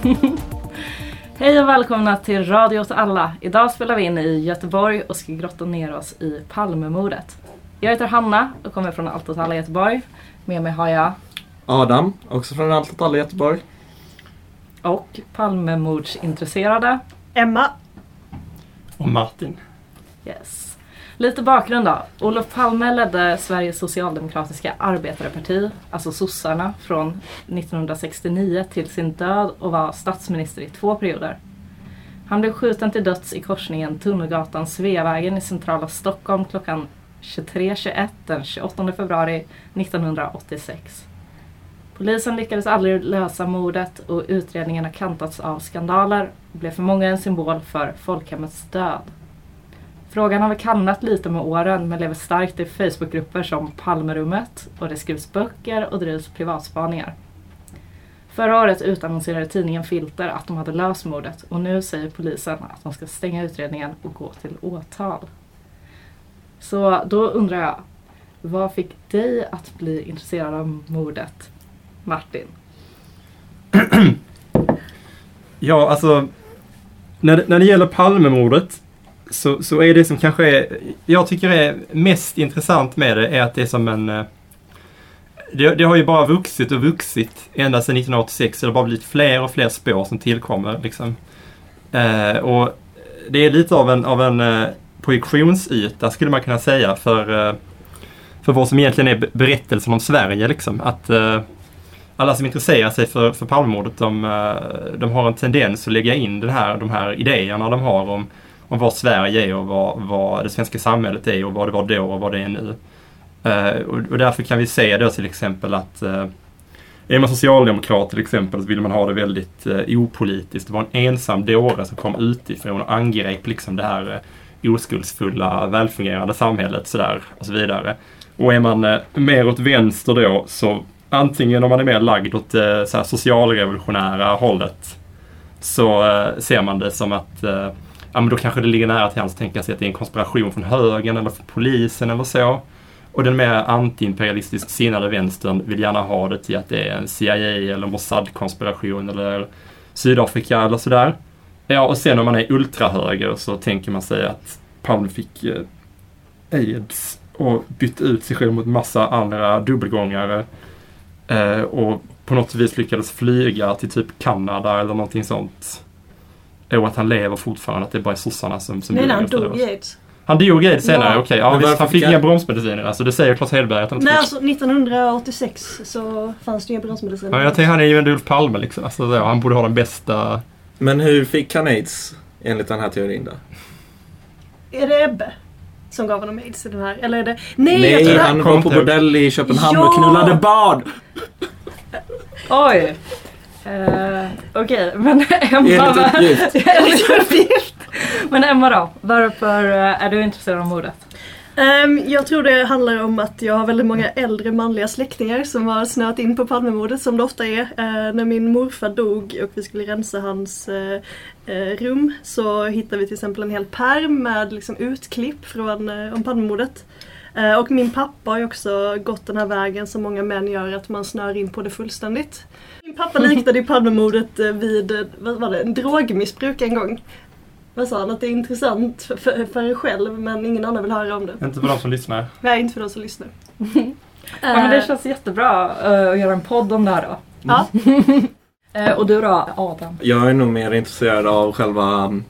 Hej och välkomna till Radio åt alla. Idag spelar vi in i Göteborg och ska grotta ner oss i Palmemordet. Jag heter Hanna och kommer från Allt åt alla Göteborg. Med mig har jag Adam, också från Allt åt alla Göteborg. och Palmemordsintresserade. Emma. Och Martin. Yes. Lite bakgrund då. Olof Palme ledde Sveriges socialdemokratiska arbetareparti, alltså sossarna, från 1969 till sin död och var statsminister i två perioder. Han blev skjuten till döds i korsningen Tunnelgatan-Sveavägen i centrala Stockholm klockan 23.21 den 28 februari 1986. Polisen lyckades aldrig lösa mordet och utredningen har kantats av skandaler och blev för många en symbol för folkhemmets död. Frågan har väl kallnat lite med åren men lever starkt i Facebookgrupper som Palmerummet och det skrivs böcker och drivs privatspaningar. Förra året utannonserade tidningen Filter att de hade löst mordet och nu säger polisen att de ska stänga utredningen och gå till åtal. Så då undrar jag, vad fick dig att bli intresserad av mordet, Martin? Ja, alltså när, det- när det gäller Palmemordet så, så är det som kanske är, jag tycker är mest intressant med det är att det är som en eh, det, det har ju bara vuxit och vuxit ända sedan 1986 så det har bara blivit fler och fler spår som tillkommer. Liksom. Eh, och det är lite av en, av en eh, projektionsyta skulle man kunna säga för, eh, för vad som egentligen är berättelsen om Sverige. Liksom. Att eh, alla som intresserar sig för, för Palmemordet de, eh, de har en tendens att lägga in den här, de här idéerna de har om, om vad Sverige är och vad, vad det svenska samhället är och vad det var då och vad det är nu. Uh, och, och därför kan vi se då till exempel att uh, är man socialdemokrat till exempel så vill man ha det väldigt uh, opolitiskt. Det var en ensam dåre som kom utifrån och angrep liksom det här uh, oskuldsfulla, välfungerande samhället sådär och så vidare. Och är man uh, mer åt vänster då så antingen om man är mer lagd åt uh, så här socialrevolutionära hållet så uh, ser man det som att uh, ja, men då kanske det ligger nära till hands att tänka sig att det är en konspiration från högern eller från polisen eller så. Och den mer antiimperialistiskt sinnade vänstern vill gärna ha det till att det är en CIA eller Mossad-konspiration eller Sydafrika eller sådär. Ja, och sen om man är ultrahöger så tänker man sig att Palme fick eh, aids och bytte ut sig själv mot massa andra dubbelgångare. Eh, och på något vis lyckades flyga till typ Kanada eller någonting sånt. Och att han lever fortfarande, att det bara är sossarna som, som Nej, nej, han dog aids. Han dog aids senare, Ja. okej. Ja, visst, han fick fick inga bromsmediciner. Alltså det säger Claes Hedberg att han inte Nej, fick. alltså 1986 så fanns det inga bromsmediciner. Ja, jag tänker han är ju en Ulf Palme liksom. Alltså, så, han borde ha den bästa... Men hur fick han aids enligt den här teorin då? Är det Ebbe som gav honom aids i den här? Eller är det... Nej, jag Nej, tror det här... han Kom var på bordell i Köpenhamn Ja! och knullade barn! Oj! Uh, Okej, men Emma... Enligt uppgift. Enligt uppgift. men Emma då? Varför eh, är du intresserad av mordet? Ehm, jag tror det handlar om att jag har väldigt många äldre manliga släktingar som har snöat in på Palmemordet som det ofta är. Eh, när min morfar dog och vi skulle rensa hans eh, eh, rum så hittade vi till exempel en hel pärm med liksom, utklipp från om Palmemordet. Och min pappa har ju också gått den här vägen som många män gör, att man snör in på det fullständigt. Min pappa liknade ju Palmemordet eh, vid, eh, vad var det, en drogmissbruk en gång. Vad sa han? Att det är intressant för, för, för en själv men ingen annan vill höra om det. Inte för de som lyssnar. Nej, inte för de som lyssnar. Ja, men det känns jättebra eh, att göra en podd om det här då. Ja. Eh, och du då, Adam? Jag är nog mer intresserad av själva um,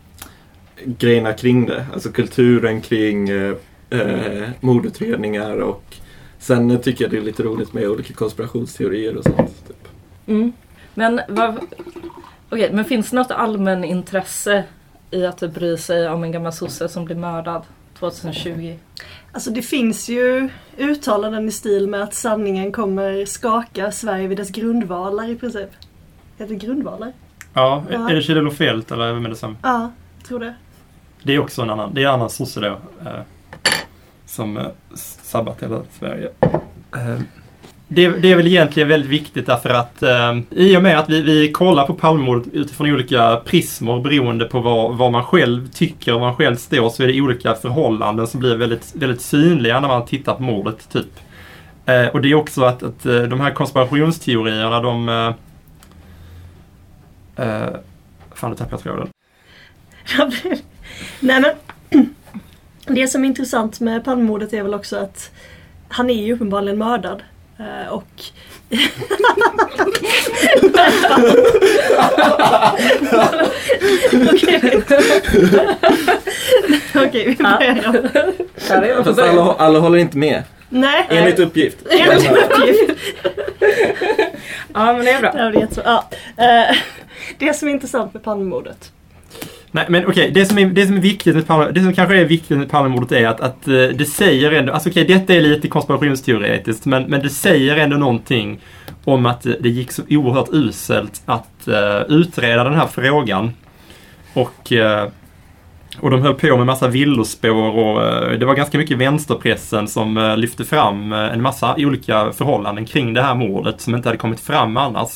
grejerna kring det. Alltså kulturen kring eh, eh, mordutredningar och sen tycker jag det är lite roligt med olika konspirationsteorier och sånt. Typ. Mm. Men vad... Okej, men finns det något allmänintresse i att bry sig om en gammal sosse som blir mördad 2020? Alltså det finns ju uttalanden i stil med att sanningen kommer skaka Sverige vid dess grundvalar i princip. Heter det grundvalar? Ja, Ja. är det Kjell-Olof Feldt eller vem är det som? Ja, tror det. Det är också en annan, det är en annan sosse då. Eh, som eh, sabbat hela Sverige. Eh, det, det är väl egentligen väldigt viktigt därför att eh, i och med att vi, vi kollar på Palmemordet utifrån olika prismor beroende på vad, vad man själv tycker och vad man själv står så är det olika förhållanden som blir väldigt, väldigt synliga när man tittar på mordet. Typ. Eh, och det är också att, att eh, de här konspirationsteorierna de... Eh, eh, fan, nu tappade jag tråden. Nej men Det som är intressant med Palmemordet är väl också att han är ju uppenbarligen mördad. Eh, och Okej, Okej, vi börjar om. Fast alla, alla håller inte med. Nej, Enligt uppgift. enligt uppgift. Ja men det är bra. Det, är jättebra. ja. Eh, det som är intressant med Palmemordet. Nej men okej, det, som är, det som är viktigt med Palme, det som kanske är viktigt med Palmemordet är att, att eh, det säger ändå, alltså okej detta är lite konspirationsteoretiskt men, men det säger ändå någonting om att det gick så oerhört uselt att uh, utreda den här frågan. Och, uh, och de höll på med massa villospår och uh, det var ganska mycket vänsterpressen som uh, lyfte fram en massa olika förhållanden kring det här mordet som inte hade kommit fram annars.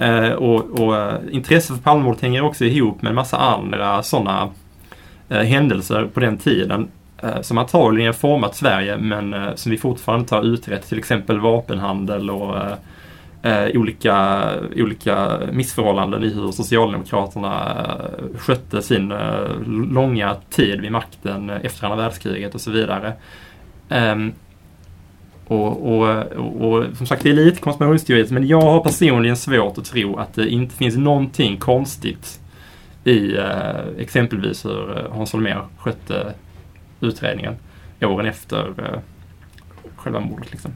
Eh, och, och eh, intresset för Palmemordet hänger också ihop med en massa andra sådana eh, händelser på den tiden eh, som antagligen format Sverige men eh, som vi fortfarande inte har utrett. Till exempel vapenhandel och eh, eh, olika, olika missförhållanden i hur Socialdemokraterna eh, skötte sin eh, långa tid vid makten efter andra världskriget och så vidare. Ehm, och, och, och, och, som sagt, det är lite konspirationsteoretiskt men jag har personligen svårt att tro att det inte finns någonting konstigt i eh, exempelvis hur eh, Hans Holmér skötte utredningen åren efter eh, själva mordet. Liksom.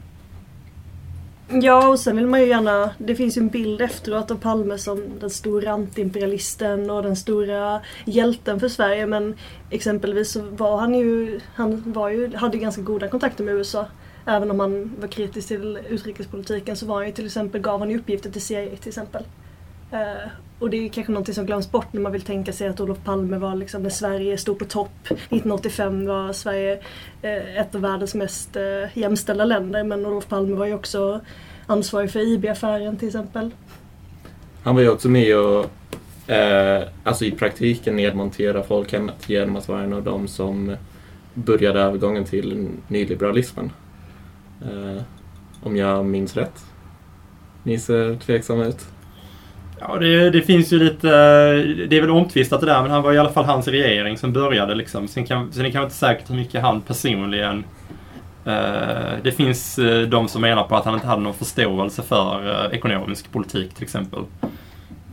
Ja, och sen vill man ju gärna... Det finns ju en bild efteråt av Palme som den stora antiimperialisten och den stora hjälten för Sverige. Men exempelvis så var han ju... Han var ju, hade ju ganska goda kontakter med USA. Även om han var kritisk till utrikespolitiken så var han ju till exempel, gav han ju uppgifter till CIA till exempel. Eh, och det är kanske någonting som glöms bort när man vill tänka sig att Olof Palme var liksom när Sverige stod på topp. 1985 var Sverige eh, ett av världens mest eh, jämställda länder men Olof Palme var ju också ansvarig för IB-affären till exempel. Han var ju också med och eh, alltså i praktiken nedmontera folkhemmet genom att vara en av dem som började övergången till nyliberalismen. Eh, om jag minns rätt. Ni ser tveksamma ut. Ja, det, det finns ju lite... Det är väl omtvistat det där, men han var i alla fall hans regering som började liksom. Sen, kan, sen är det kanske inte säkert hur mycket han personligen... Eh, det finns eh, de som menar på att han inte hade någon förståelse för eh, ekonomisk politik till exempel.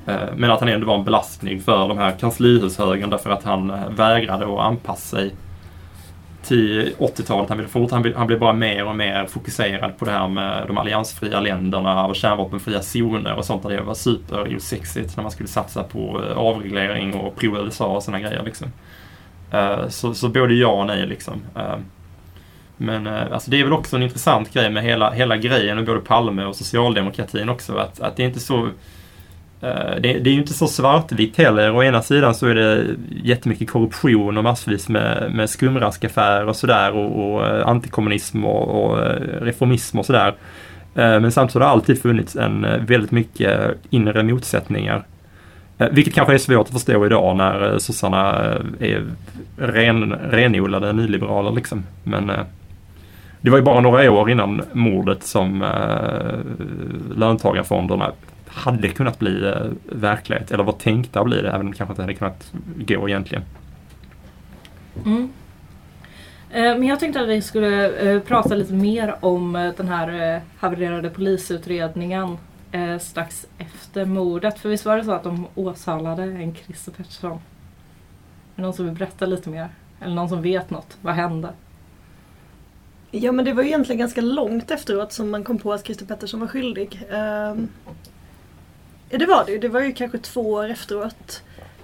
Eh, men att han ändå var en belastning för de här kanslihushögern därför att han eh, vägrade att anpassa sig till 80-talet. Han, vill han, vill, han blev bara mer och mer fokuserad på det här med de alliansfria länderna och kärnvapenfria zoner och sånt där det var superosexigt när man skulle satsa på eh, avreglering och pro-USA och sådana grejer. Liksom. Uh, så, så både ja och nej liksom. Uh, men uh, alltså det är väl också en intressant grej med hela, hela grejen med både Palme och socialdemokratin också. Att, att det är inte så Eh, det, det, är ju inte så svartvitt heller. Å ena sidan så är det jättemycket korruption och massvis med, med skumraskaffärer och sådär och, och eh, antikommunism och, och eh, reformism och sådär. Men samtidigt har det alltid funnits en väldigt mycket inre motsättningar. Vilket kanske är svårt att förstå idag när sossarna är ren, renodlade nyliberaler liksom. Men det var ju bara några år innan mordet som löntagarfonderna hade kunnat bli eh, verklighet eller var tänkta att bli det även om det kanske inte hade kunnat gå egentligen. Mm. Eh, men jag tänkte att vi skulle eh, prata lite mer om den här havererade polisutredningen strax efter mordet. För visst var det så att de åtalade en Christer Pettersson? Är det någon som vill berätta lite mer? Eller någon som vet något? Vad hände? Ja men det var egentligen ganska långt efteråt som man kom på att Christer Pettersson var skyldig. Ja det var det ju. Det var ju kanske två år efteråt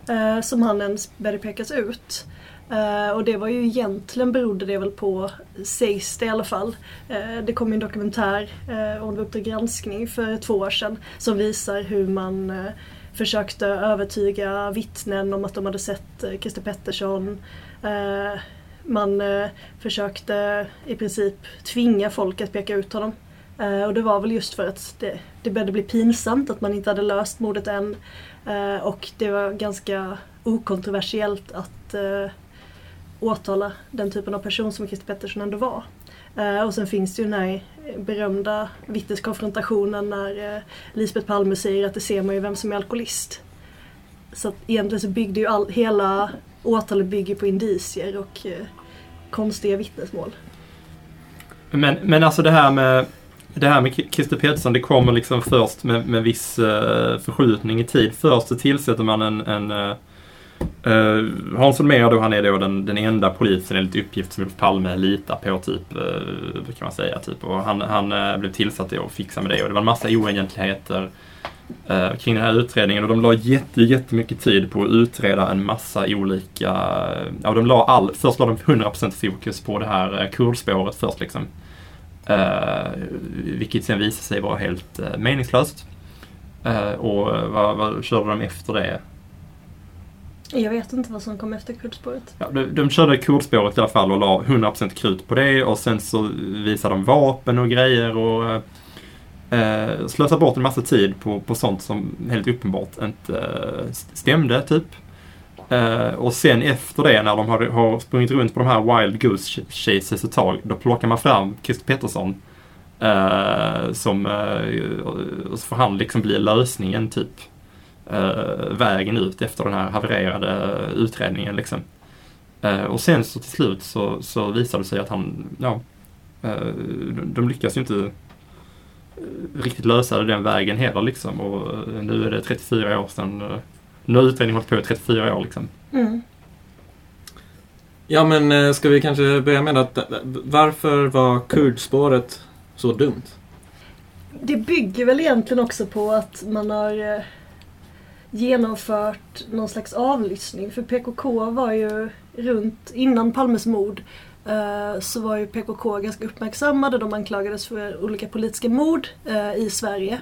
eh, som han ens började pekas ut. Uh, och det var ju egentligen berodde det väl på, sägs det i alla fall, uh, det kom en dokumentär uh, om Uppdrag granskning för två år sedan som visar hur man uh, försökte övertyga vittnen om att de hade sett uh, Christer Pettersson. man försökte i princip tvinga folk att peka ut honom. Eh, och det var väl just för att det, det började bli pinsamt att man inte hade löst mordet än. Eh, och det var ganska okontroversiellt att eh, åtala den typen av person som Christer Pettersson ändå var. Eh, och sen finns det ju den här berömda vittneskonfrontationen när Lisbeth Palme säger att det ser man ju vem som är alkoholist. Så att egentligen så byggde ju all, hela åtalet bygger på indicier och konstiga vittnesmål. Men, men alltså det här med det här med Christer Pettersson, det kommer liksom först med, med viss uh, förskjutning i tid. Först så tillsätter man en, en uh, uh, Hans Holmér då, han är då den, den enda polisen enligt uppgift som Olof Palme litar på, typ, uh, kan man säga. Typ. Och han han uh, blev tillsatt då och fixade med det och det var en massa oegentligheter uh, kring den här utredningen och de la jätte, jättemycket tid på att utreda en massa olika, ja de la all, först la de 100% fokus på det här kurdspåret först liksom. Uh, vilket sen visade sig vara helt uh, meningslöst. Uh, och vad, vad körde de efter det? Jag vet inte vad som kom efter kurdspåret. Ja, de, de körde kurdspåret i alla fall och la 100% krut på det och sen så visade de vapen och grejer och eh, slösade bort en massa tid på, på sånt som helt uppenbart inte eh, stämde typ. Uh, och sen efter det när de har, har sprungit runt på de här Wild Goose Chases ett tag, då plockar man fram Christer Pettersson. Uh, som, uh, så får han liksom bli lösningen typ. vägen ut efter den här havererade utredningen liksom. och sen så till slut så, så visar det sig att han, ja, de, de lyckas ju inte riktigt lösa den vägen heller liksom. Och nu är det 34 år sedan nu har utredningen hållit på i 34 år liksom. Mm. Ja men eh, ska vi kanske börja med att varför var kurdspåret så dumt? Det bygger väl egentligen också på att man har eh, genomfört någon slags avlyssning. För PKK var ju runt innan Palmes mord eh, så var ju PKK ganska uppmärksammade. De anklagades för olika politiska mord i Sverige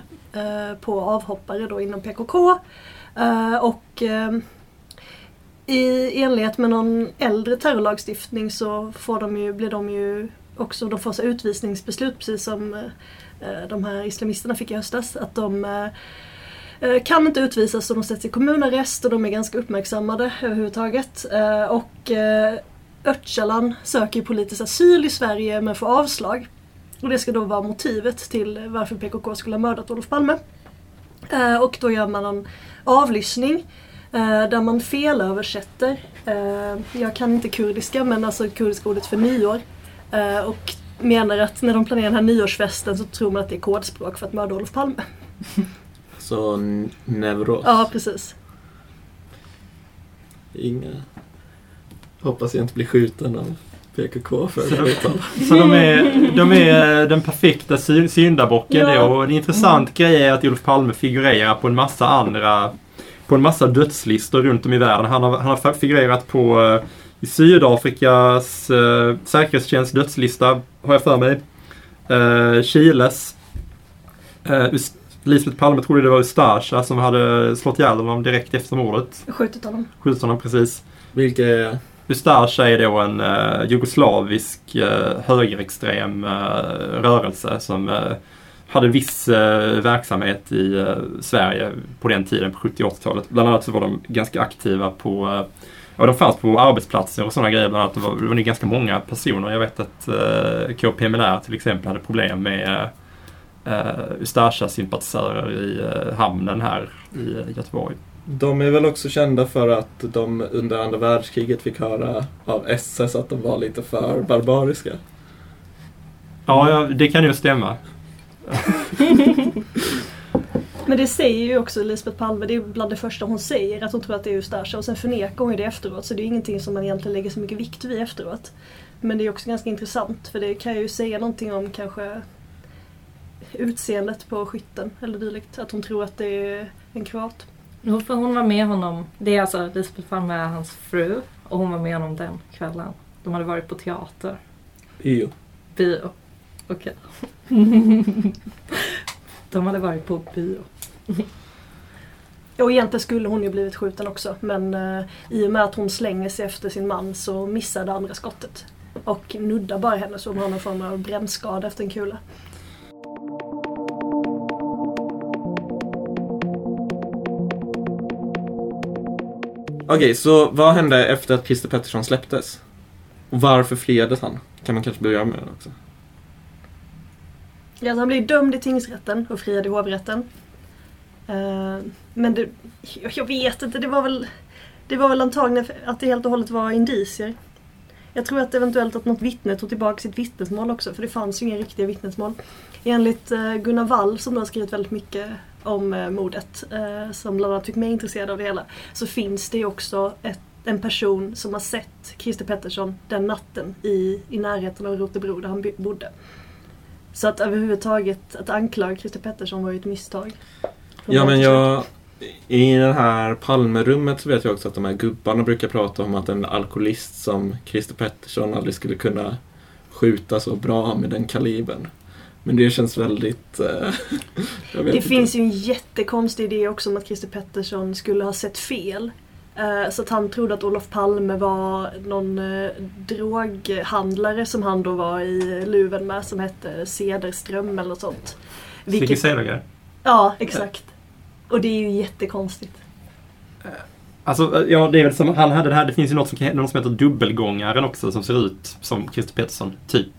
på avhoppare då inom PKK. Uh, och uh, i enlighet med någon äldre terrorlagstiftning så får de ju, blir de ju också, de får så utvisningsbeslut precis som uh, de här islamisterna fick i höstas. Att de kan inte utvisas och de sätts i kommunarrest och de är ganska uppmärksammade överhuvudtaget. Och Öcalan söker politisk asyl i Sverige men får avslag. Och det ska då vara motivet till varför PKK skulle ha mördat Olof Palme. Och då gör man en avlyssning eh, där man felöversätter. Eh, jag kan inte kurdiska men alltså kurdiska ordet för nyår. Eh, och menar att när de planerar den här nyårsfesten så tror man att det är kodspråk för att mörda Olof Palme. Så neuros? Ja, precis. Inga... Hoppas jag inte blir skjuten av PKK för så, så de, är, de är den perfekta syndabocken ja. Och en intressant mm. grej är att Olof Palme figurerar på en massa andra på en massa dödslistor runt om i världen. Han har, han har figurerat på uh, i Sydafrikas uh, säkerhetstjänst dödslista, har jag för mig. Uh, Chiles. Uh, Lisbeth Palme trodde det var Ustasja som hade slått ihjäl honom direkt efter mordet. Skjutit honom. Skjutit honom, precis. Vilka Ustasja är då en uh, jugoslavisk uh, högerextrem uh, rörelse som uh, hade viss verksamhet i Sverige på den tiden, på 70 80-talet. Bland annat så var de ganska aktiva på Ja, de fanns på arbetsplatser och sådana grejer. Bland annat det var, det var ganska många personer. Jag vet att uh, KPMLR till exempel hade problem med uh, Ustasja-sympatisörer i uh, hamnen här i Göteborg. De är väl också kända för att de under andra världskriget fick höra av SS att de var lite för barbariska. Ja, ja det kan ju stämma. Men det säger ju också Lisbeth Palme, det är bland det första hon säger att hon tror att det är Ustasja och sen förnekar hon ju det efteråt så det är ingenting som man egentligen lägger så mycket vikt vid efteråt. Men det är också ganska intressant för det kan ju säga någonting om kanske utseendet på skytten eller dylikt. Att hon tror att det är en kroat. För hon var med honom. Det är alltså Lisbeth Palme är hans fru. Och hon var med honom den kvällen. De hade varit på teater. Bio. Bio. Okej. Okay. De hade varit på bio. Och egentligen skulle hon ju blivit skjuten också men uh, i och med att hon slänger sig efter sin man så missar det andra skottet. Och nuddar bara henne så hon har någon form av brännskada efter en kula. Okej, så vad hände efter att Christer Pettersson släpptes? Och varför friades han? Kan man kanske börja med det också? Ja, han blev dömd i tingsrätten och friad i hovrätten. Uh, men det, jag- vet inte, det var väl Det var väl antagligen att det helt och hållet var indicier. Jag tror att eventuellt att något vittne tog tillbaka sitt vittnesmål också för det fanns ju inga riktiga vittnesmål. Enligt eh, Gunnar Wall som då har skrivit väldigt mycket om eh, mordet, eh, som bland annat fick mig intresserad av det hela, så finns det ju också ett, en person som har sett Christer Pettersson den natten i, i närheten av Rotebro där han bodde. Så att överhuvudtaget att anklaga Christer Pettersson var ju ett misstag. Ja men jag... I det här Palmerummet så vet jag också att de här gubbarna brukar prata om att en alkoholist som Christer Pettersson aldrig skulle kunna skjuta så bra med den kalibern. Men det känns väldigt... Eh, jag vet Det inte. finns ju en jättekonstig idé också om att Christer Pettersson skulle ha sett fel. Eh, Så att han trodde att Olof Palme var någon eh, droghandlare som han då var i luven med som hette Cederström eller något sånt. Sigge Vilket, Cedergren. ja, exakt. Och det är ju jättekonstigt. Alltså, ja, det är väl som han hade det här. Det finns ju något som, något som heter dubbelgångaren också som ser ut som Christer Pettersson, typ.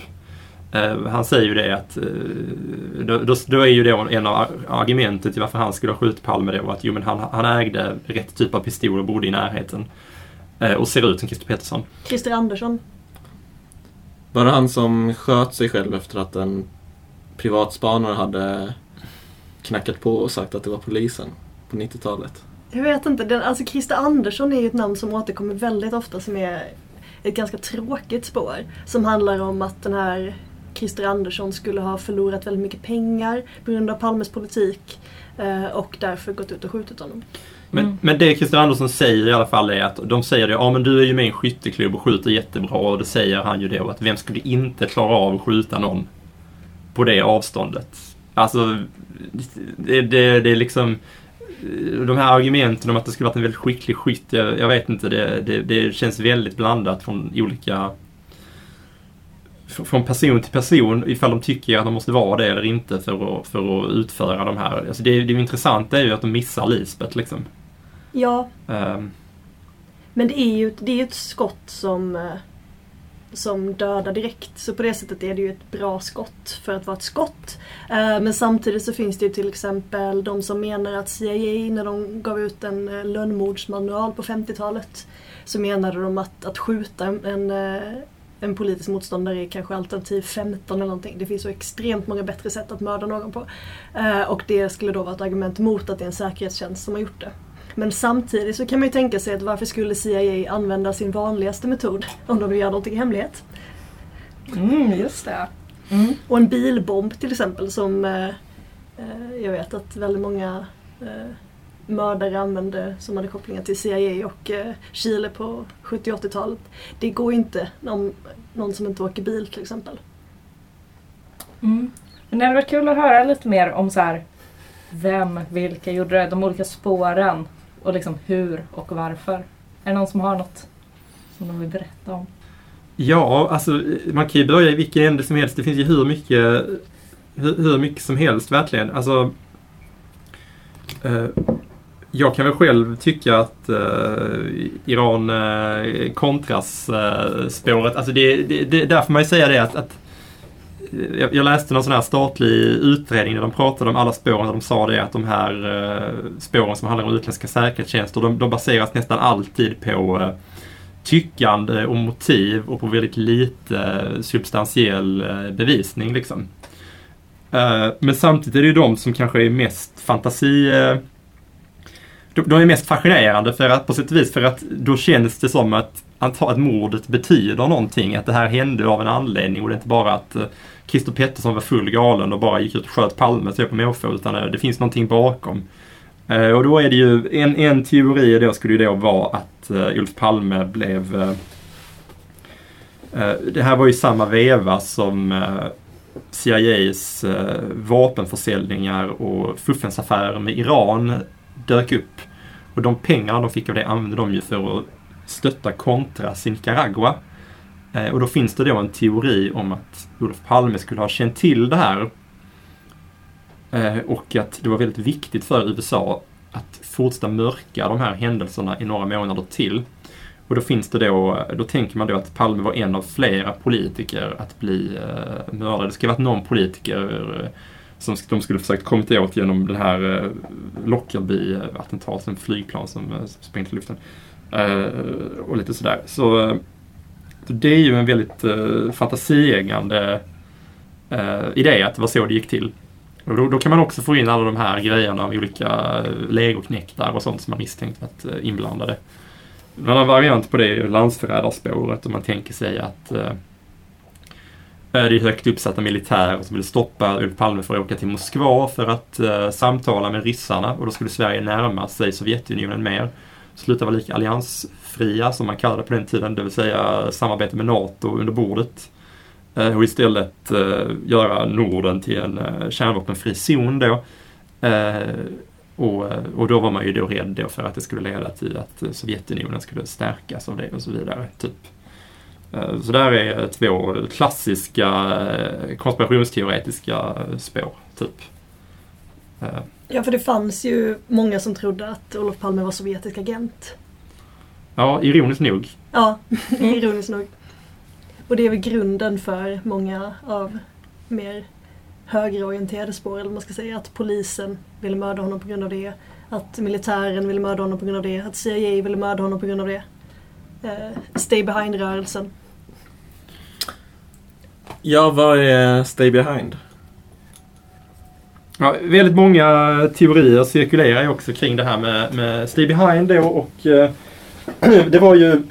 Eh, han säger ju det att, eh, då, då, då är ju det en av argumenten till varför han skulle ha skjutit Palme då att jo men han, han ägde rätt typ av pistol och bodde i närheten. Eh, och ser ut som Christer Pettersson. Christer Andersson. Var det han som sköt sig själv efter att en privatspanare hade knackat på och sagt att det var polisen på 90-talet? Jag vet inte, den, alltså Christer Andersson är ju ett namn som återkommer väldigt ofta som är ett ganska tråkigt spår. Som handlar om att den här Christer Andersson skulle ha förlorat väldigt mycket pengar på grund av Palmes politik eh, och därför gått ut och skjutit honom. Men, Mm. men det Christer Andersson säger i alla fall är att de säger det, ja men du är ju med i en skytteklubb och skjuter jättebra och då säger han ju då att vem skulle inte klara av att skjuta någon på det avståndet? Alltså, det, det, det är liksom de här argumenten om att det skulle varit en väldigt skicklig skytt, jag, jag vet inte, det, det, det känns väldigt blandat från olika från person till person ifall de tycker att de måste vara det eller inte för att, för att utföra de här. Alltså det, det intressanta är ju att de missar Lisbeth liksom. Ja, Ehm, men det är ju det är ett skott som, eh, som dödar direkt. Så på det sättet är det ju ett bra skott för att vara ett skott. Eh, Men samtidigt så finns det ju till exempel de som menar att CIA när de gav ut en eh, lönnmordsmanual på 50-talet så menade de att, att skjuta en, en, politisk motståndare är kanske alternativ 15 eller någonting. Det finns så extremt många bättre sätt att mörda någon på. Eh, Och det skulle då vara ett argument mot att det är en säkerhetstjänst som har gjort det. Men samtidigt så kan man ju tänka sig att varför skulle CIA använda sin vanligaste metod om de vill göra någonting i hemlighet? Mm, just det. Mm. Och en bilbomb till exempel som eh, eh, jag vet att väldigt många eh, mördare använde som hade kopplingar till CIA och eh, Chile på 70 80-talet. Det går ju inte om någon som inte åker bil till exempel. Mm. Men det hade varit kul att höra lite mer om så här, vem, vilka gjorde det, de olika spåren och liksom hur och varför. Är det någon som har något som de vill berätta om? Ja, alltså man kan ju börja i vilken ände som helst. Det finns ju hur mycket, hur, hur mycket som helst verkligen. Alltså, eh, jag kan väl själv tycka att eh, Iran eh, kontras eh, spåret. Alltså det, det, det, där får man ju säga det att, att eh, jag, jag läste någon sån här statlig utredning där de pratade om alla spåren. och de sa det att de här eh, spåren som handlar om utländska säkerhetstjänster, de, de baseras nästan alltid på eh, tyckande och motiv och på väldigt lite eh, substantiell eh, bevisning. Liksom. Men samtidigt är det ju de som kanske är mest fantasi... De de är mest fascinerande för att, på sätt och vis för att då känns det som att anta att mordet betyder någonting. Att det här hände av en anledning och det är inte bara att eh, Christer Pettersson var full galen och bara gick ut och sköt Palme så på måfå utan eh, det finns någonting bakom. Eh, och då är det ju, en, en teori då skulle ju då vara att uh, Ulf Palme blev... det här var ju samma veva som uh, CIAs uh, vapenförsäljningar och fuffensaffärer med Iran dök upp. Och de pengarna de fick av det använde de ju för att stötta Contras i Nicaragua. Eh, och då finns det då en teori om att Olof Palme skulle ha känt till det här Eh, och att det var väldigt viktigt för USA att fortsätta mörka de här händelserna i några månader till. Och då finns det då, då tänker man då att Palme var en av flera politiker att bli eh, mördad. Det ska ha varit någon politiker eh, som de skulle försökt kommit åt genom den här eh, Lockerbie-attentatet, eh, en flygplan som eh, sprängde i luften. Och lite sådär. Så det är ju en väldigt eh, fantasieggande idé att det var så det gick till. Och då, då, kan man också få in alla de här grejerna av olika legoknektar och sånt som man misstänkt varit inblandade. En annan variant på det är ju landsförrädarspåret om man tänker sig att är det högt uppsatta militärer som vill stoppa Ulf Palme för att åka till Moskva för att eh, samtala med ryssarna och då skulle Sverige närma sig Sovjetunionen mer. Sluta vara lika alliansfria som man kallade det på den tiden, det vill säga samarbete med NATO under bordet. Eh, och istället eh, göra Norden till en eh, kärnvapenfri zon då. Eh, och, eh, och då var man ju då rädd då för att det skulle leda till att eh, Sovjetunionen skulle stärkas av det och så vidare. Typ. Eh, så där är två klassiska eh, konspirationsteoretiska spår, typ. Eh. Ja, för det fanns ju många som trodde att Olof Palme var sovjetisk agent. Ja, ironiskt nog. Ja, ironiskt nog. Och det är väl grunden för många av mer högerorienterade spår, eller man ska säga. Att polisen ville mörda honom på grund av det. Att militären ville mörda honom på grund av det. Att CIA ville mörda honom på grund av det Stay Behind-rörelsen. Ja, vad är Stay Behind? Ja, väldigt många teorier cirkulerar ju också kring det här med, med Stay Behind då och eh, det var ju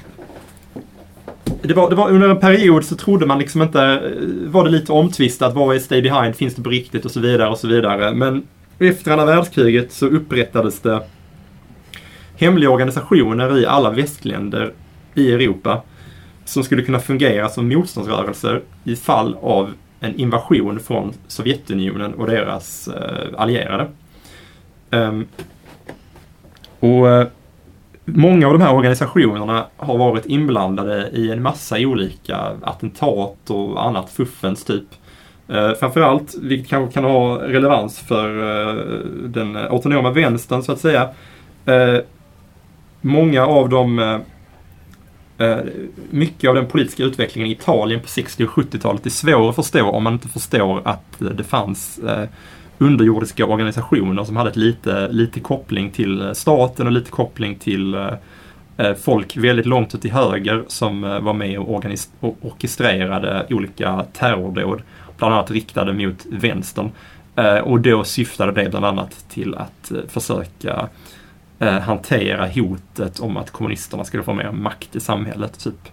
det var, det var under en period så trodde man liksom inte, eh, var det lite omtvistat, vad är Stay Behind, finns det på riktigt och så vidare och så vidare. Men efter andra världskriget så upprättades det hemliga organisationer i alla västländer i Europa som skulle kunna fungera som motståndsrörelser i fall av en invasion från Sovjetunionen och deras eh, allierade. Um, och eh, Många av de här organisationerna har varit inblandade i en massa olika attentat och annat fuffens typ. Eh, framförallt, vilket kanske kan ha relevans för eh, den autonoma vänstern så att säga. Eh, många av de Eh, Eh, mycket av den politiska utvecklingen i Italien på 60 och 70-talet är svår att förstå om man inte förstår att eh, det fanns eh, underjordiska organisationer som hade ett lite, lite koppling till staten och lite koppling till folk väldigt långt ut till höger som var med och, och orkestrerade olika terrordåd, bland annat riktade mot vänstern. Och då syftade det bland annat till att försöka eh, Eh, hantera hotet om att kommunisterna skulle få mer makt i samhället. Typ.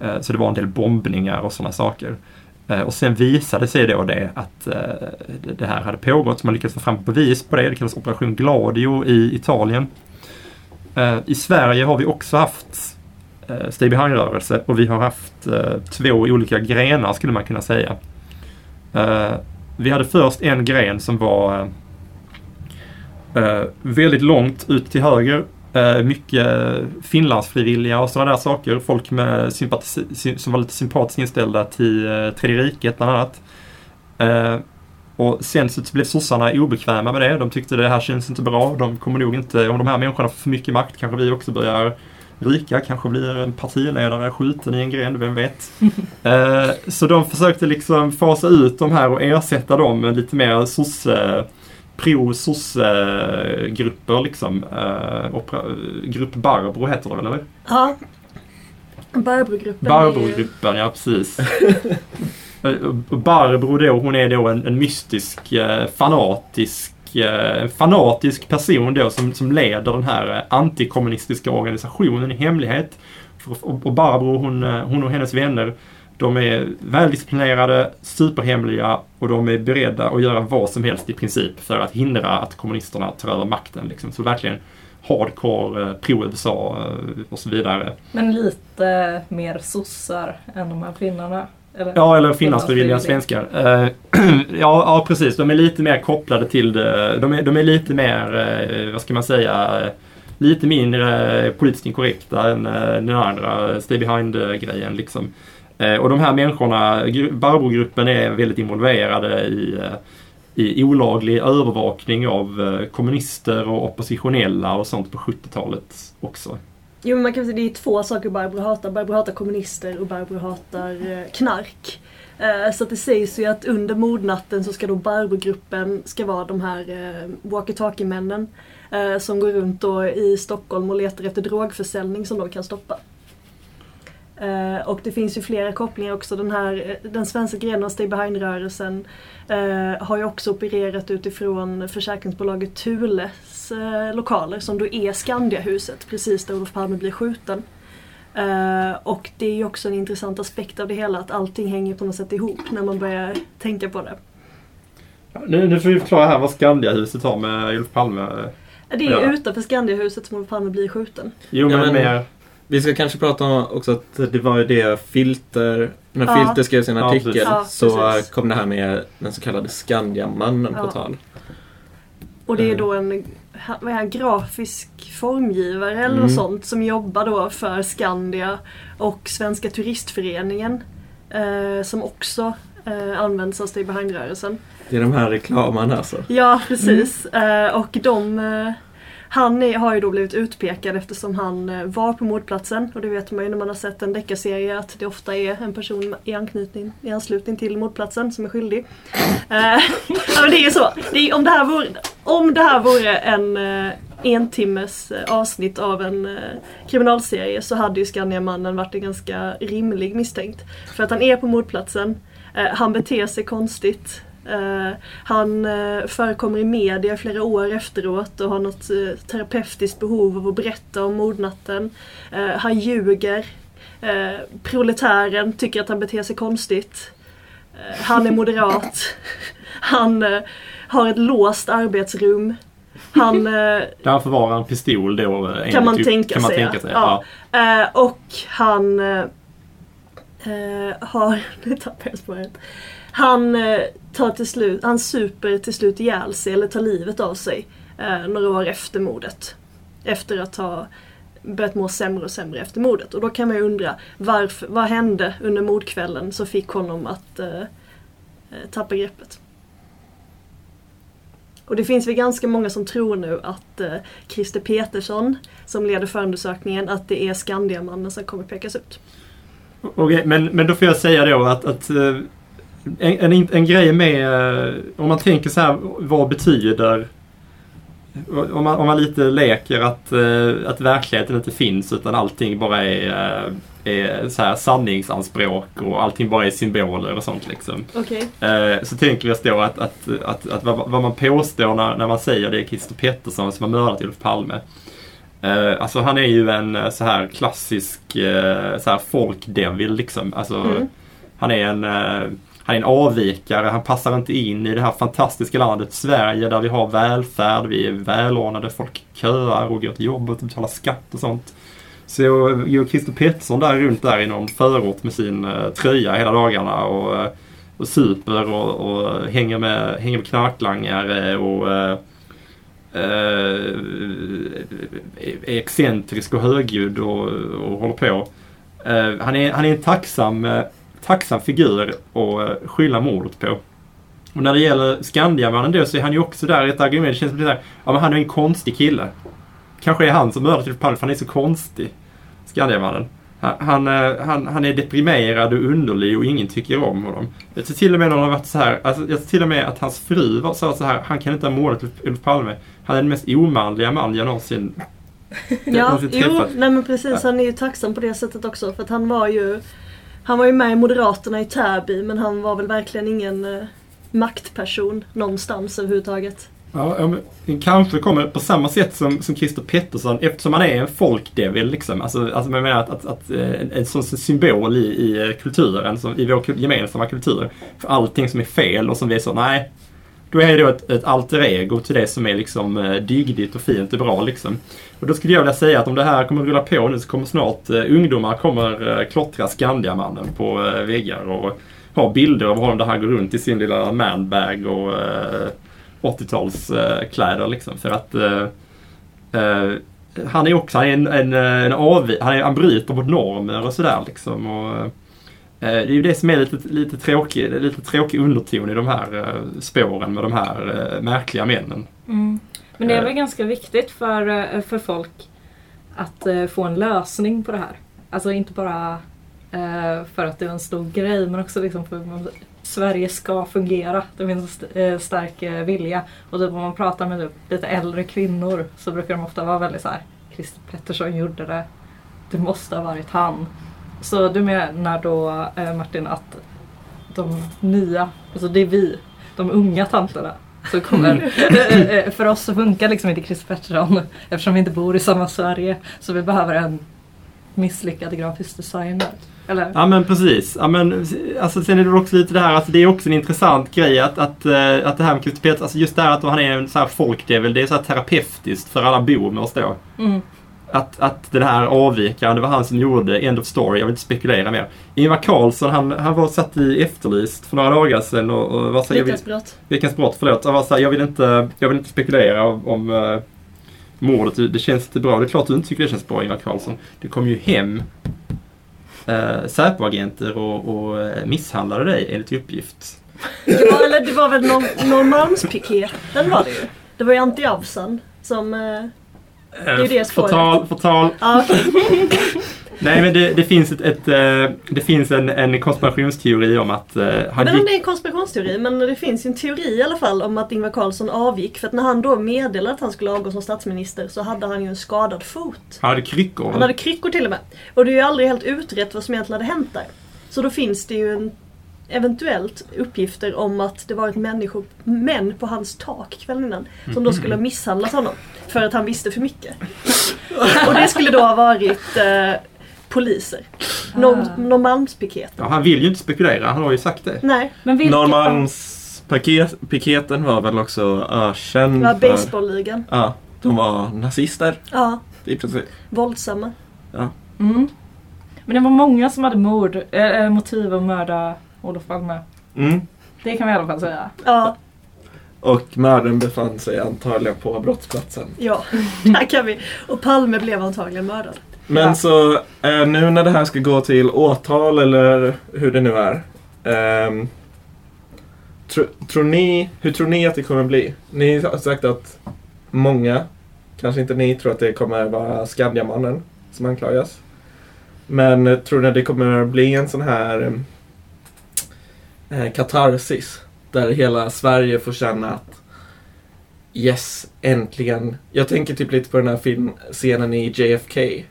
Eh, så det var en del bombningar och sådana saker. Eh, och sen visade sig då det att eh, det här hade pågått. Man lyckades få fram bevis på det. Det kallas Operation Gladio i Italien. Eh, I Sverige har vi också haft eh, Stay Behind-rörelse och vi har haft eh, två olika grenar skulle man kunna säga. Eh, vi hade först en gren som var eh, Eh, väldigt långt ut till höger. Eh, mycket Finlandsfrivilliga och sådana där saker. Folk med som var lite sympatiskt inställda till eh, Tredje riket bland annat. Eh, och sen så blev sossarna obekväma med det. De tyckte det här känns inte bra. De kommer nog inte, om de här människorna får för mycket makt kanske vi också börjar ryka. Kanske blir en partiledare skjuten i en gränd, vem vet. eh, så de försökte liksom fasa ut de här och ersätta dem med lite mer sosse pro-sosse-grupper liksom. Opera, grupp Barbro heter det väl eller? Ja. Barbro-gruppen. Barbro-gruppen, ja precis. Eh, Barbro då, hon är då en, en mystisk, eh, fanatisk eh, fanatisk person då som, som leder den här antikommunistiska organisationen i hemlighet. Och, och Barbro, hon, hon och hennes vänner de är väldisciplinerade, superhemliga och de är beredda att göra vad som helst i princip för att hindra att kommunisterna tar över makten. Liksom. Så verkligen hardcore, eh, pro-USA eh, och så vidare. Men lite mer sossar än de här finnarna? Eller? Ja, eller finlandsfrivilliga svenskar. Ja, ja, precis. De är lite mer kopplade till det. De är, de är lite mer, vad ska man säga, lite mindre politiskt inkorrekta än den andra stay behind-grejen. Liksom. Eh, och de här människorna, Barbro-gruppen är väldigt involverade i eh, i olaglig övervakning av eh, kommunister och oppositionella och sånt på 70-talet också. Jo men man kan säga det är två saker Barbro hatar. Barbro hatar kommunister och Barbro hatar knark. Så att det sägs ju att under mordnatten så ska då Barbro-gruppen ska vara de här walkie-talkie-männen som går runt då i Stockholm och letar efter drogförsäljning som de kan stoppa. Eh, Och det finns ju flera kopplingar också. Den, här, eh, den svenska grenen av Stay Behind-rörelsen eh, har ju också opererat utifrån försäkringsbolaget Thules eh, lokaler som då är Skandiahuset precis där Olof Palme blir skjuten. Eh, och det är ju också en intressant aspekt av det hela att allting hänger på något sätt ihop när man börjar tänka på det. Ja, Nu, nu får vi förklara här vad Skandiahuset har med Olof Palme. Det är Ja. utanför Skandiahuset som Olof Palme blir skjuten. Jo Ja, men, men- mer... Vi ska kanske prata om också att det var ju det Filter, när Ja. Filter skrev sin artikel. Ja, så kom det här med den så kallade Skandiamannen Ja. på tal. Och det är Mm. då en vad är han, grafisk formgivare eller Mm. något sånt som jobbar då för Skandia och Svenska Turistföreningen eh, som också eh, används av Stay Behind-rörelsen. Det är de här reklamarna alltså. Ja, precis. Eh, och de, eh, han är, har ju då blivit utpekad eftersom han eh, var på mordplatsen. Och det vet man ju när man har sett en deckarserie att det ofta är en person i anknytning, i anslutning till mordplatsen som är skyldig. Eh, ja, men det är ju så. Det är, om, det här vore, om det här vore en eh, en timmes eh, avsnitt av en eh, kriminalserie så hade ju Skandiamannen varit en ganska rimlig misstänkt. För att han är på mordplatsen, eh, han beter sig konstigt. Eh, han eh, förekommer i media flera år efteråt och har något eh, terapeutiskt behov av att berätta om mordnatten. Han ljuger. Proletären tycker att han beter sig konstigt. Han är moderat. han har ett låst arbetsrum. Han Där förvarar en pistol då. enligt man upp- tänka kan man sig, tänka sig. Ja. Ja. Och han har... Nu tappade jag spåret. Han eh, tar till slut, han super till slut ihjäl sig eller tar livet av sig eh, några år efter mordet. Efter att ha börjat må sämre och sämre efter mordet. Och då kan man ju undra varför, vad hände under mordkvällen som fick honom att eh, eh tappa greppet? Och det finns väl ganska många som tror nu att eh, Christer Petersson som leder förundersökningen att det är Skandiamannen som kommer pekas ut. Okej, men, men då får jag säga då att, att eh, en, en, en grej med, eh, om man tänker så här, vad betyder om man, om man lite leker att, eh, att verkligheten inte finns utan allting bara är, eh, är så här sanningsanspråk och allting bara är symboler och sånt liksom. Eh, så tänker vi oss då att, att, att, att vad, vad man påstår när, när man säger det är Christer Pettersson som har mördat Olof Palme. Alltså han är ju en så här klassisk så här folkdevil liksom. Alltså, Mm. Han är en han är en avvikare, han passar inte in i det här fantastiska landet Sverige där vi har välfärd, vi är välordnade, folk köar och går till jobbet och betalar skatt och sånt. Så går Christer Pettersson där runt där i någon förort med sin eh, tröja hela dagarna och, eh, och super och, och hänger, med, hänger med knarklangare och eh, är excentrisk och högljudd och, och håller på. Eh, han, är, han är en tacksam, eh, tacksam figur att eh, skylla mordet på. Och när det gäller Skandiamannen då så är han ju också där i ett argument. Det känns som där, ja men han är en konstig kille. Kanske är han som mördade Olof Palme för han är så konstig. Skandiamannen. Han, han, eh, han, han är deprimerad och underlig och ingen tycker om honom. Jag tror till och med när han har varit så här, alltså, jag till och med att hans fru var sa så här, han kan inte ha Olof- Olof Palme. Han är den mest omanliga man jag någonsin Ja, någonsin jo, nej men precis. Han är ju tacksam på det sättet också för att han var ju han var ju med i Moderaterna i Täby men han var väl verkligen ingen eh, maktperson någonstans överhuvudtaget. Ja, men kanske kommer på samma sätt som, som Christer Pettersson eftersom han är en folkdevil. Liksom. Alltså, alltså man menar att, att, att en, en sån symbol i, i eh, kulturen, som, i vår gemensamma kultur. För allting som är fel och som vi är så, nej. Då är det då ett, ett alter ego till det som är liksom eh, dygdigt och fint och bra. Liksom. Och då skulle jag vilja säga att om det här kommer rulla på nu så kommer snart eh, ungdomar kommer eh, klottra Skandiamannen på eh, väggar och ha bilder av honom där han går runt i sin lilla manbag och eh, 80-talskläder eh, liksom. För att eh, eh, han är också han är en, en, eh, en av, han, är, han bryter mot normer och sådär liksom. Och, eh, det är ju det som är lite, lite, tråkig, lite tråkig underton i de här spåren med de här märkliga männen. Mm. Men det är Eh. väl ganska viktigt för, eh, för folk att eh, få en lösning på det här. Alltså inte bara för att det är en stor grej men också liksom för att Sverige ska fungera. Det finns en st- stark vilja. Och typ om man pratar med typ lite äldre kvinnor så brukar de ofta vara väldigt så här. Christer Pettersson gjorde det. Det måste ha varit han. Så du menar då Martin att de nya, alltså det är vi, de unga tanterna så kommer, eh, eh, för oss så funkar liksom inte Chris Pettersson eftersom vi inte bor i samma Sverige. Så vi behöver en misslyckad grafisk designer. Eller? Ja men precis. Ja, men, alltså, sen är det också lite det här, alltså, det är också en intressant grej att, att, eh, att det här med Christer Pettersson, alltså just det här att han är en så här det är så här terapeutiskt för alla boomers då. Mm. Att, att det här avvikaren, det var han som gjorde End of Story, jag vill inte spekulera mer. Ingvar Carlsson, han, han var satt i Efterlyst för några dagar sedan och, och var så jag Veckans brott. Veckans brott, förlåt. Han var så här, jag vill inte, jag vill inte spekulera om, om uh, mordet. Det- känns inte bra. Det är klart du inte tycker det känns bra, Ingvar Carlsson. Det kom ju hem uh, Säpoagenter och, och eh, misshandlade dig enligt uppgift. Var, eller det var väl Norr- Norrmalmspiketen var det ju. Det var ju Antti Avsan som... eh, Det är ju det spåret. Förtal, förtal. Nej men det, det finns, ett, ett, eh, det finns en, en konspirationsteori om att uh, han Men gick... det är en konspirationsteori, men det finns ju en teori i alla fall om att Ingvar Carlsson avgick. För att när han då meddelade att han skulle avgå som statsminister så hade han ju en skadad fot. Han hade kryckor. Han hade kryckor till och med. Och det är ju aldrig helt utrett vad som egentligen hade hänt där. Så då finns det ju en, eventuellt uppgifter om att det varit människor, män på hans tak kvällen innan. Som då skulle ha misshandlat honom. För att han visste för mycket. Och det skulle då ha varit eh, poliser. Norr, Ah. Norrmalmspiketen. Ja, han vill ju inte spekulera, han har ju sagt det. Nej, Men vilka... Norrmalmspiketen var väl också ökänd det var för... baseballligan. Ja, de var nazister Ja, i princip. våldsamma. Mm. Men det var många som hade mord, äh, motiv att mörda Olof Palme. Mm. Det kan vi i alla fall säga. Ja, Och mördaren befann sig antagligen på brottsplatsen. ja, där kan vi. Och Palme blev antagligen mördad. Men Ja. så eh, nu när det här ska gå till åtal eller hur det nu är. ehm, tro, tror ni, hur tror ni att det kommer bli? Ni har sagt att många, kanske inte ni, tror att det kommer vara Skandiamannen som anklagas. Men eh, tror ni att det kommer bli en sån här eh, katarsis? Där hela Sverige får känna att Yes, äntligen. Jag tänker typ lite på den här filmscenen i JFK.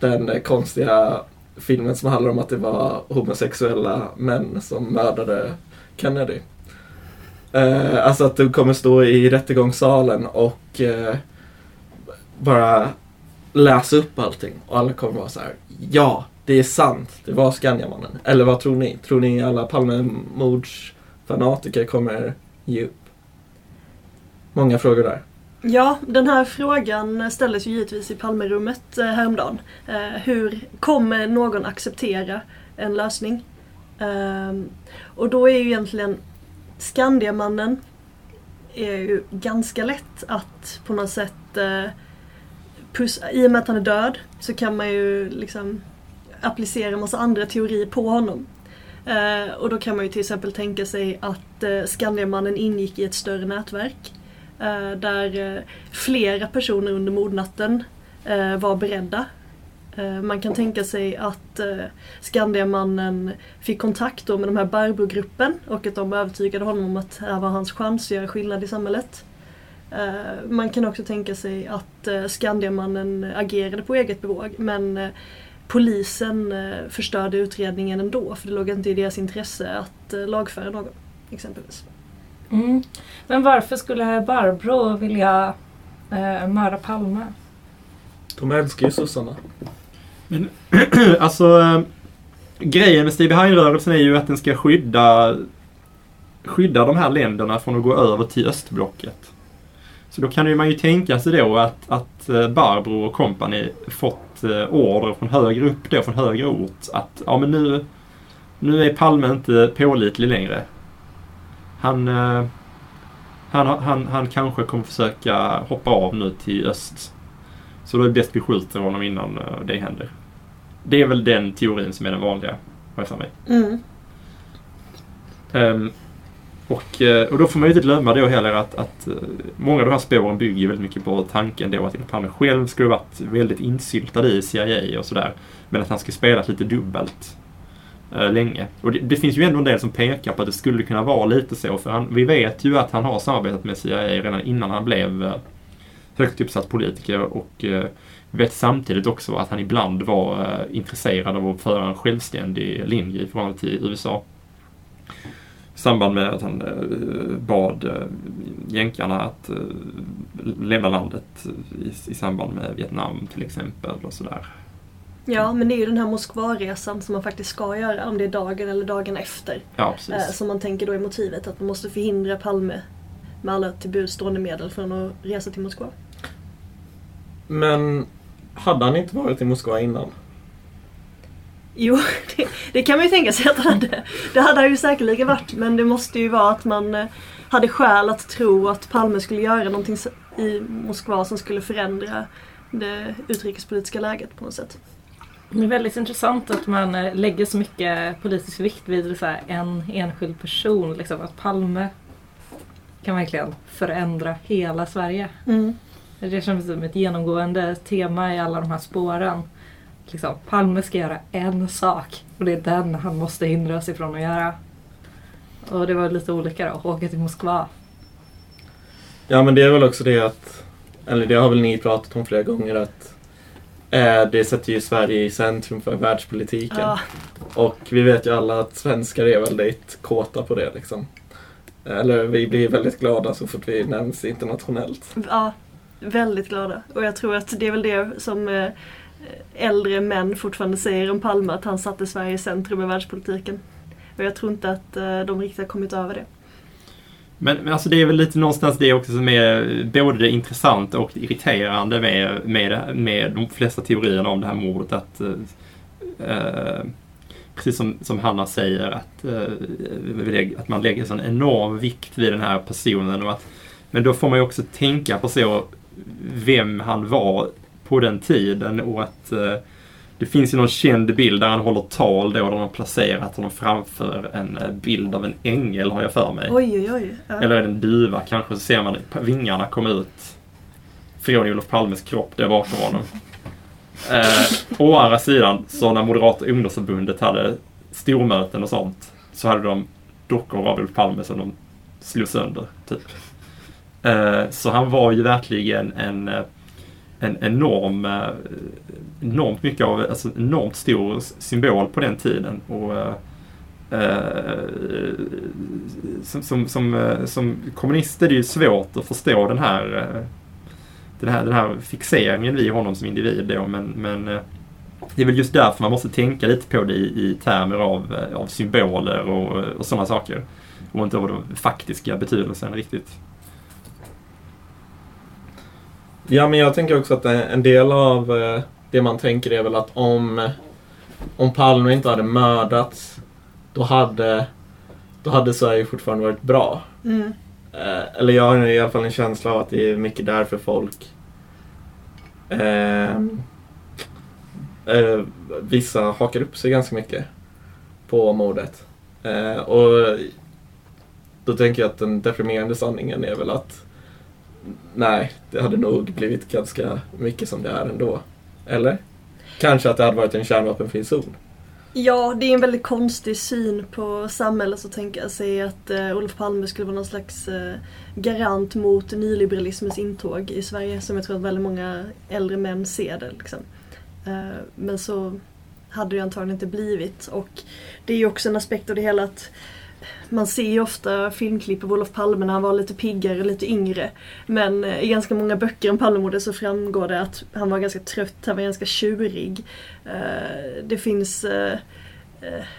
Den eh, konstiga filmen som handlar om att det var homosexuella män som mördade Kennedy. Eh, alltså att du kommer stå i rättegångssalen och eh, bara läsa upp allting och alla kommer vara så här. Ja, det är sant. Det var Skandiamannen. Eller vad tror ni? Tror ni alla Palmemordsfanatiker kommer ge upp? Många frågor där. Ja, den här frågan ställdes ju givetvis i Palmerummet eh, häromdagen. Eh, hur kommer någon acceptera en lösning? Ehm, och då är ju egentligen Skandiamannen är ju ganska lätt att på något sätt eh, pussa, i och med att han är död så kan man ju liksom applicera en massa andra teorier på honom. Eh, och då kan man ju till exempel tänka sig att eh, Skandiamannen ingick i ett större nätverk. Eh, där eh, flera personer under mordnatten eh, var beredda. Eh, man kan tänka sig att eh, Skandiamannen fick kontakt då med de här Barbro-gruppen och att de övertygade honom om att det här var hans chans att göra skillnad i samhället. Man kan också tänka sig att Skandiamannen agerade på eget bevåg men polisen eh, förstörde utredningen ändå för det låg inte i deras intresse att eh, lagföra någon. Exempelvis. Mm. Men varför skulle Barbro vilja eh, mörda Palme? De älskar ju sossarna. Men alltså eh, grejen med Stay Behind-rörelsen är ju att den ska skydda skydda de här länderna från att gå över till östblocket. Så då kan man ju tänka sig då att, att eh, Barbro och company fått eh, order från högre upp då, från högre ort att ja men nu, nu är Palme inte pålitlig längre. Han, eh, han, han, han kanske kommer försöka hoppa av nu till öst. Så då är det bäst vi skjuter honom innan det händer. Det är väl den teorin som är den vanliga. Har jag för mig. Mm. Ehm, och, eh, och då får man ju inte glömma då heller att, att eh, många av de här spåren bygger ju väldigt mycket på tanken då att Olof Palme själv skulle varit väldigt insyltad i CIA och sådär. Men att han skulle spelat lite dubbelt eh, länge. Och det, det finns ju ändå en del som pekar på att det skulle kunna vara lite så. För han, vi vet ju att han har samarbetat med CIA redan innan han blev eh, högt uppsatt politiker och eh, vi vet samtidigt också att han ibland var eh, intresserad av att föra en självständig linje i förhållande till USA. Samband med att han eh, bad eh, jänkarna att eh, lämna landet i, i samband med Vietnam till exempel och sådär. Ja, men det är ju den här Moskvaresan som man faktiskt ska göra, om det är dagen eller dagen efter. Ja, precis. Som man tänker då är motivet, att man måste förhindra Palme med alla till buds stående medel från att resa till Moskva. Men hade han inte varit i Moskva innan? Jo, det, det kan man ju tänka sig att han hade. Det hade han ju säkerligen varit, men det måste ju vara att man eh, hade skäl att tro att Palme skulle göra någonting i Moskva som skulle förändra det utrikespolitiska läget på något sätt. Det är väldigt intressant att man eh, lägger så mycket politisk vikt vid så en enskild person. Liksom, att Palme kan verkligen förändra hela Sverige. Mm. Det känns som ett genomgående tema i alla de här spåren. Liksom, Palme ska göra en sak och det är den han måste hindras ifrån att göra. Och det var lite olika då, åka till Moskva. Ja men det är väl också det att, eller det har väl ni pratat om flera gånger att eh, det sätter ju Sverige i centrum för världspolitiken. Ja, Och vi vet ju alla att svenskar är väldigt kåta på det liksom. Eller vi blir väldigt glada så fort vi nämns internationellt. ja, väldigt glada. Och jag tror att det är väl det som eh, äldre män fortfarande säger om Palme, att han satte Sverige i centrum i världspolitiken. Och jag tror inte att eh, de riktigt har kommit över det. Men, men alltså det är väl lite någonstans det också som är både det intressanta och det irriterande med, med, med de flesta teorierna om det här mordet. Att, eh, eh, precis som, som Hanna säger, att, eh, att man lägger sån enorm vikt vid den här personen. Och att, men då får man ju också tänka på så vem han var på den tiden och att eh, det finns ju någon känd bild där han håller tal då, där de har placerat honom framför en eh, bild av en ängel har jag för mig. Oj, oj, oj. Ja. Eller en duva kanske, så ser man vingarna komma ut från Olof Palmes kropp där bakom honom. Eh, å andra sidan, så när Moderata ungdomsförbundet hade stormöten och sånt, så hade de dockor av Olof Palme som de slog sönder, typ. Eh, så han var ju verkligen en, eh, en enorm, eh, enormt mycket av, alltså enormt stor symbol på den tiden. Och eh, eh, som, som, som, som kommunist är det ju svårt att förstå den här, den här, den här fixeringen vid honom som individ då, men, men det är väl just därför man måste tänka lite på det i, i termer av, av symboler och, och sådana saker. Och inte av den faktiska betydelsen riktigt. Ja men jag tänker också att en del av eh, det man tänker är väl att om, om Palme inte hade mördats då hade, då hade Sverige fortfarande varit bra. Mm. Eh, eller jag har i alla fall en känsla av att det är mycket därför folk eh, eh, Vissa hakar upp sig ganska mycket på mordet. Eh, och då tänker jag att den deprimerande sanningen är väl att nej, det hade nog blivit ganska mycket som det är ändå. Eller? Kanske att det hade varit en kärnvapenfri zon. Ja, det är en väldigt konstig syn på samhället att tänka sig att eh, Olof Palme skulle vara någon slags eh, garant mot nyliberalismens intåg i Sverige som jag tror att väldigt många äldre män ser det. Liksom. Eh, men så hade det antagligen inte blivit och det är ju också en aspekt av det hela att man ser ju ofta filmklipp av Olof Palme när han var lite piggare, lite yngre. Men eh, i ganska många böcker om Palmemordet så framgår det att han var ganska trött, han var ganska tjurig. Eh, Det finns eh,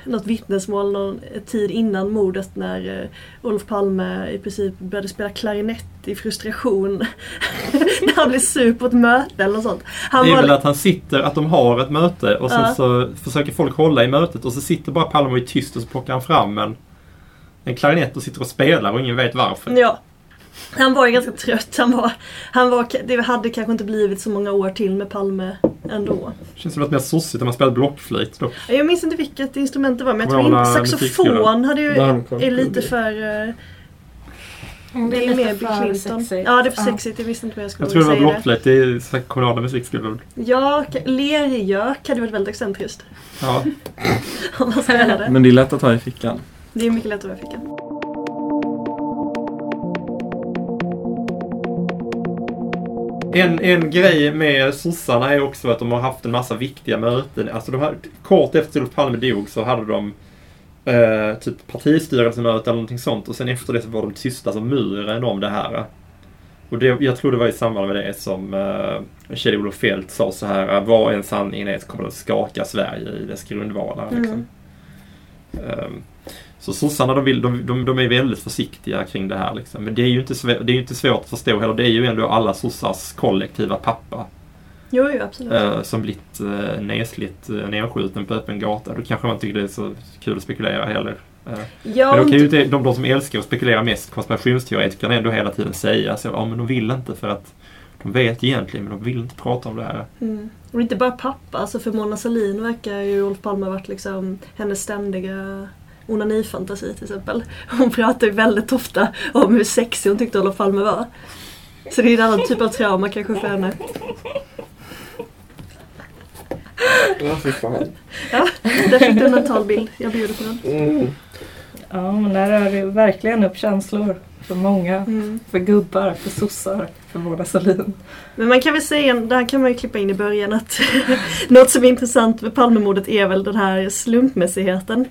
något vittnesmål någon tid innan mordet när Olof Palme i princip började spela klarinett i frustration. när han blev sur på ett möte eller något sånt. Han Det är var väl att han sitter, att de har ett möte och sen Ja. så försöker folk hålla i mötet och så sitter bara Palme och är tyst och så plockar han fram en, en klarinett och sitter och spelar och ingen vet varför. Ja. Han var ju ganska trött. Han var, han var, det hade kanske inte blivit så många år till med Palme ändå. Känns som något mer sossigt om man spelat blockflöjt då. Jag minns inte vilket instrument det var men jag tror inte saxofon hade ju, är lite för... eh, Det är mer Bill Clinton. Ja, det är för sexigt. Jag visste inte vad jag skulle Jag tror det var säga. blockflöjt. Det är kommunala musikskolor. Ja, lergök hade varit väldigt excentriskt. Ja. Om man spelade. Men det är lätt att ha i fickan. Det är mycket lättare att ficka. En, en grej med sossarna är också att de har haft en massa viktiga möten. Alltså de har, kort efter Olof Palme dog så hade de eh, typ partistyrelsemöte eller någonting sånt och sen efter det så var de tysta som muren om det här. Och det, jag tror det var i samband med det som eh, Kjell-Olof Feldt sa så här, vad en sanningen är kommer det att skaka Sverige i dess grundvalar. Liksom. Ehm, så sossarna de, vill, de, de, de är väldigt försiktiga kring det här. Liksom. Men det är, ju inte svå- det är ju inte svårt att förstå heller. Det är ju ändå alla sossars kollektiva pappa. Jo, jo, absolut. eh, som blivit eh, nedslitt, eh, nedskjuten på öppen gata. Då kanske man tycker det är så kul att spekulera heller. Eh, Ja, men de, kan ju inte- de, de som älskar att spekulera mest, konspirationsteoretikerna, ändå hela tiden säga så, ja men de vill inte för att de vet egentligen men de vill inte prata om det här. Mm. Och inte bara pappa, alltså för Mona Sahlin verkar ju Olof Palme varit liksom hennes ständiga onanifantasi till exempel. Hon pratar ju väldigt ofta om hur sexig hon tyckte Olof Palme var. Så det är en annan typ av trauma kanske för henne. Ja, fy fan. Ja, där fick du en mental bild. Jag bjuder på den. Mm. Ja, men där rör det verkligen upp känslor för många. Mm. För gubbar, för sossar, för Mona Sahlin. Men man kan väl säga, det här kan man ju klippa in i början, att något som är intressant med Palmemordet är väl den här slumpmässigheten.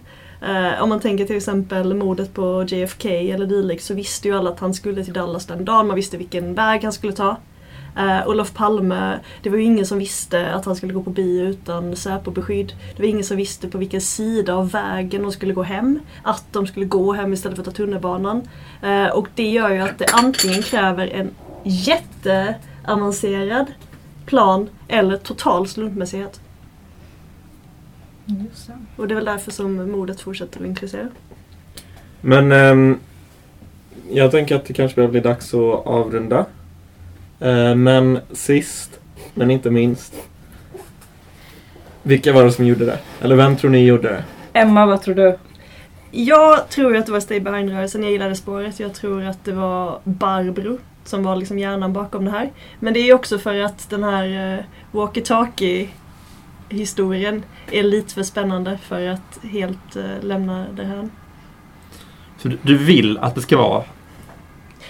Eh, om man tänker till exempel mordet på JFK eller dylikt så visste ju alla att han skulle till Dallas den dagen, man visste vilken väg han skulle ta. Uh, Olof Palme, det var ju ingen som visste att han skulle gå på bio utan Säpo-beskydd. Det var ingen som visste på vilken sida av vägen de skulle gå hem. Att de skulle gå hem istället för att ta tunnelbanan. Uh, och det gör ju att det antingen kräver en jätteavancerad plan eller total slumpmässighet. Just det. Och det är väl därför som mordet fortsätter att intressera. Men ehm, jag tänker att det kanske börjar bli dags att avrunda. Eh, men sist, men inte minst. Vilka var det som gjorde det? Eller vem tror ni gjorde det? Emma, vad tror du? Jag tror att det var Stay Behind-rörelsen, jag gillade spåret. Jag tror att det var Barbro som var liksom hjärnan bakom det här. Men det är ju också för att den här uh, walkie-talkie historien är lite för spännande för att helt uh, lämna det här. Så du, du vill att det ska vara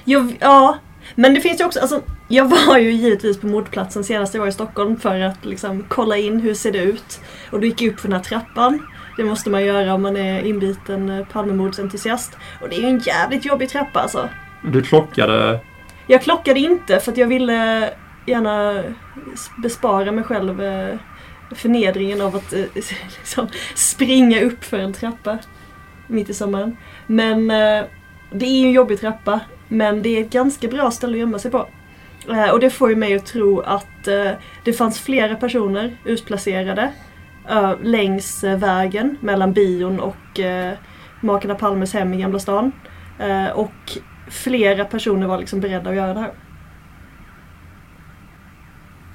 Jo, ja, men det finns ju också, alltså, jag var ju givetvis på mordplatsen senast jag var i Stockholm för att liksom kolla in hur ser det ut. Och då gick jag upp för den här trappan. Det måste man göra om man är inbiten eh, Palmemordsentusiast. Och det är ju en jävligt jobbig trappa alltså. Du klockade Jag klockade inte för att jag ville gärna bespara mig själv eh, förnedringen av att eh, liksom springa upp för en trappa mitt i sommaren. Men eh, det är ju en jobbig trappa men det är ett ganska bra ställe att gömma sig på. Eh, Och det får ju mig att tro att eh, det fanns flera personer utplacerade eh, längs eh, vägen mellan bion och eh, makarna Palmes hem i Gamla stan. Eh, Och flera personer var liksom beredda att göra det här.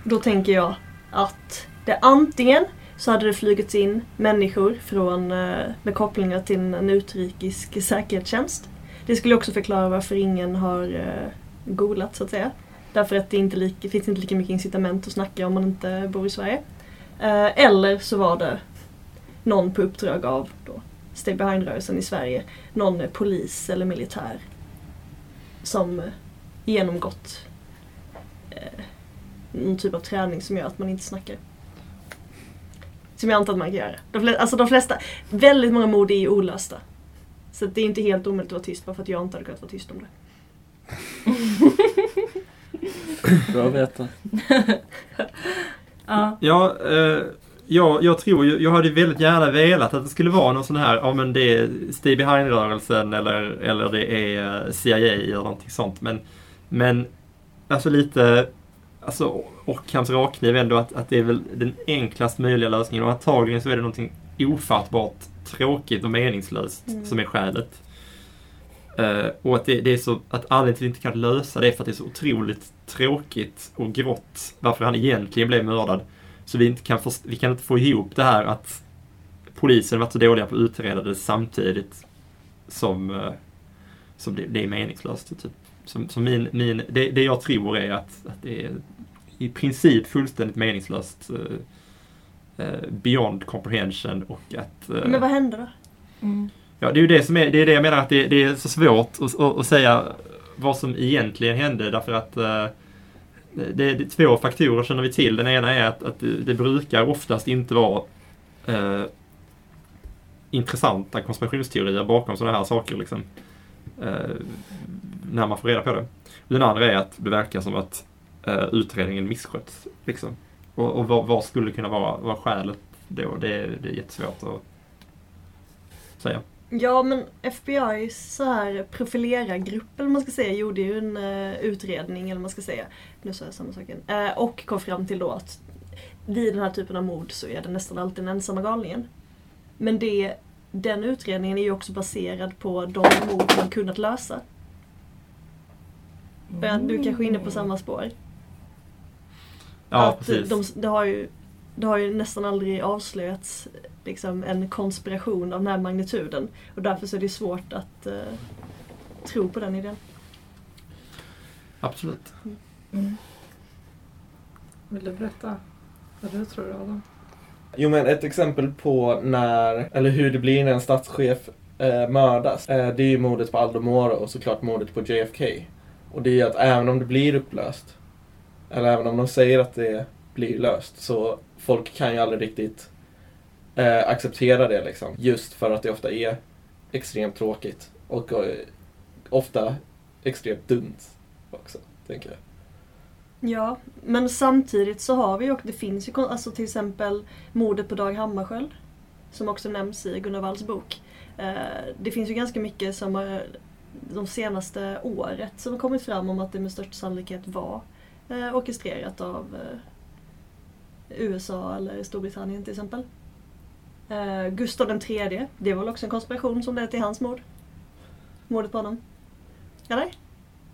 Då tänker jag att det antingen så hade det flugits in människor från, eh, med kopplingar till en utrikisk säkerhetstjänst. Det skulle också förklara varför ingen har eh, golat så att säga. Därför att det inte lika, finns inte lika mycket incitament att snacka om man inte bor i Sverige. Eh, eller så var det någon på uppdrag av då, Stay Behind-rörelsen i Sverige. Någon polis eller militär som genomgått någon typ av träning som gör att man inte snackar. Som jag antar att man kan göra. De flesta, alltså de flesta, väldigt många mord är ju olösta. Så det är inte helt omöjligt att vara tyst bara för att jag inte hade kunnat vara tyst om det. Bra att veta. Ja. Ja, eh, jag, jag tror ju, jag hade väldigt gärna velat att det skulle vara någon sån här, ja men det är Stay Behind-rörelsen eller, eller det är eh, CIA eller någonting sånt. Men, men alltså lite, alltså Ockhams rakkniv ändå att, att det är väl den enklast möjliga lösningen och antagligen så är det någonting ofattbart tråkigt och meningslöst Mm. som är skälet. Eh, och att det, det är så att anledningen till att inte kan lösa det är för att det är så otroligt tråkigt och grått varför han egentligen blev mördad. Så vi, inte kan, vi kan inte få ihop det här att polisen varit så dåliga på att utreda det samtidigt som, eh, som det, det är meningslöst. Typ. Som, som min, min, det, det jag tror är att, att det är i princip fullständigt meningslöst eh, eh, beyond comprehension och att... Eh, Men vad hände då? Mm. Ja, det är ju det som är, det är det jag menar att det, det är så svårt att, att, att säga vad som egentligen hände därför att eh, det, det, två faktorer känner vi till. Den ena är att, att det, det brukar oftast inte vara eh, intressanta konspirationsteorier bakom sådana här saker. Liksom, eh, när man får reda på det. Den andra är att det verkar som att eh, utredningen missköts. Liksom. Och, och vad, vad, skulle kunna vara, vara skälet då? Det, det är jättesvårt att säga. Ja men FBI så här profilerargrupp eller vad man ska säga gjorde ju en uh, utredning eller vad man ska säga. Nu sa jag samma sak igen. Uh, och kom fram till då att vid den här typen av mord så är det nästan alltid den ensamma galningen. Men det, den utredningen är ju också baserad på de mord man kunnat lösa. Mm. Du kanske är inne på samma spår? Ja, att precis. De, det, har ju, det har ju nästan aldrig avslöjats liksom, en konspiration av den här magnituden. Och därför så är det svårt att uh, tro på den idén. Absolut. Mm. Vill du berätta vad du tror Adam? Jo men ett exempel på när, eller hur det blir när en statschef eh, mördas. Eh, det är ju mordet på Aldo Moro och såklart mordet på JFK. Och det är ju att även om det blir upplöst, eller även om de säger att det blir löst, så folk kan ju aldrig riktigt eh, acceptera det liksom. Just för att det ofta är extremt tråkigt och eh, ofta extremt dumt också, tänker jag. Ja, men samtidigt så har vi ju, och det finns ju alltså till exempel mordet på Dag Hammarskjöld. Som också nämns i Gunnar Walls bok. Eh, det finns ju ganska mycket som har de senaste året som har kommit fram om att det med största sannolikhet var eh, orkestrerat av eh, USA eller Storbritannien till exempel. Eh, Gustav den tredje, det var väl också en konspiration som ledde till hans mord? Mordet på honom? Eller?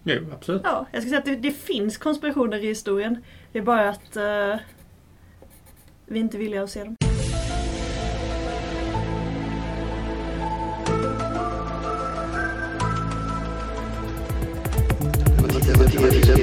Jo, absolut. Ja, jag ska säga att det, det finns konspirationer i historien. Det är bara att eh, vi inte är villiga att se dem. Det var- det var- det var-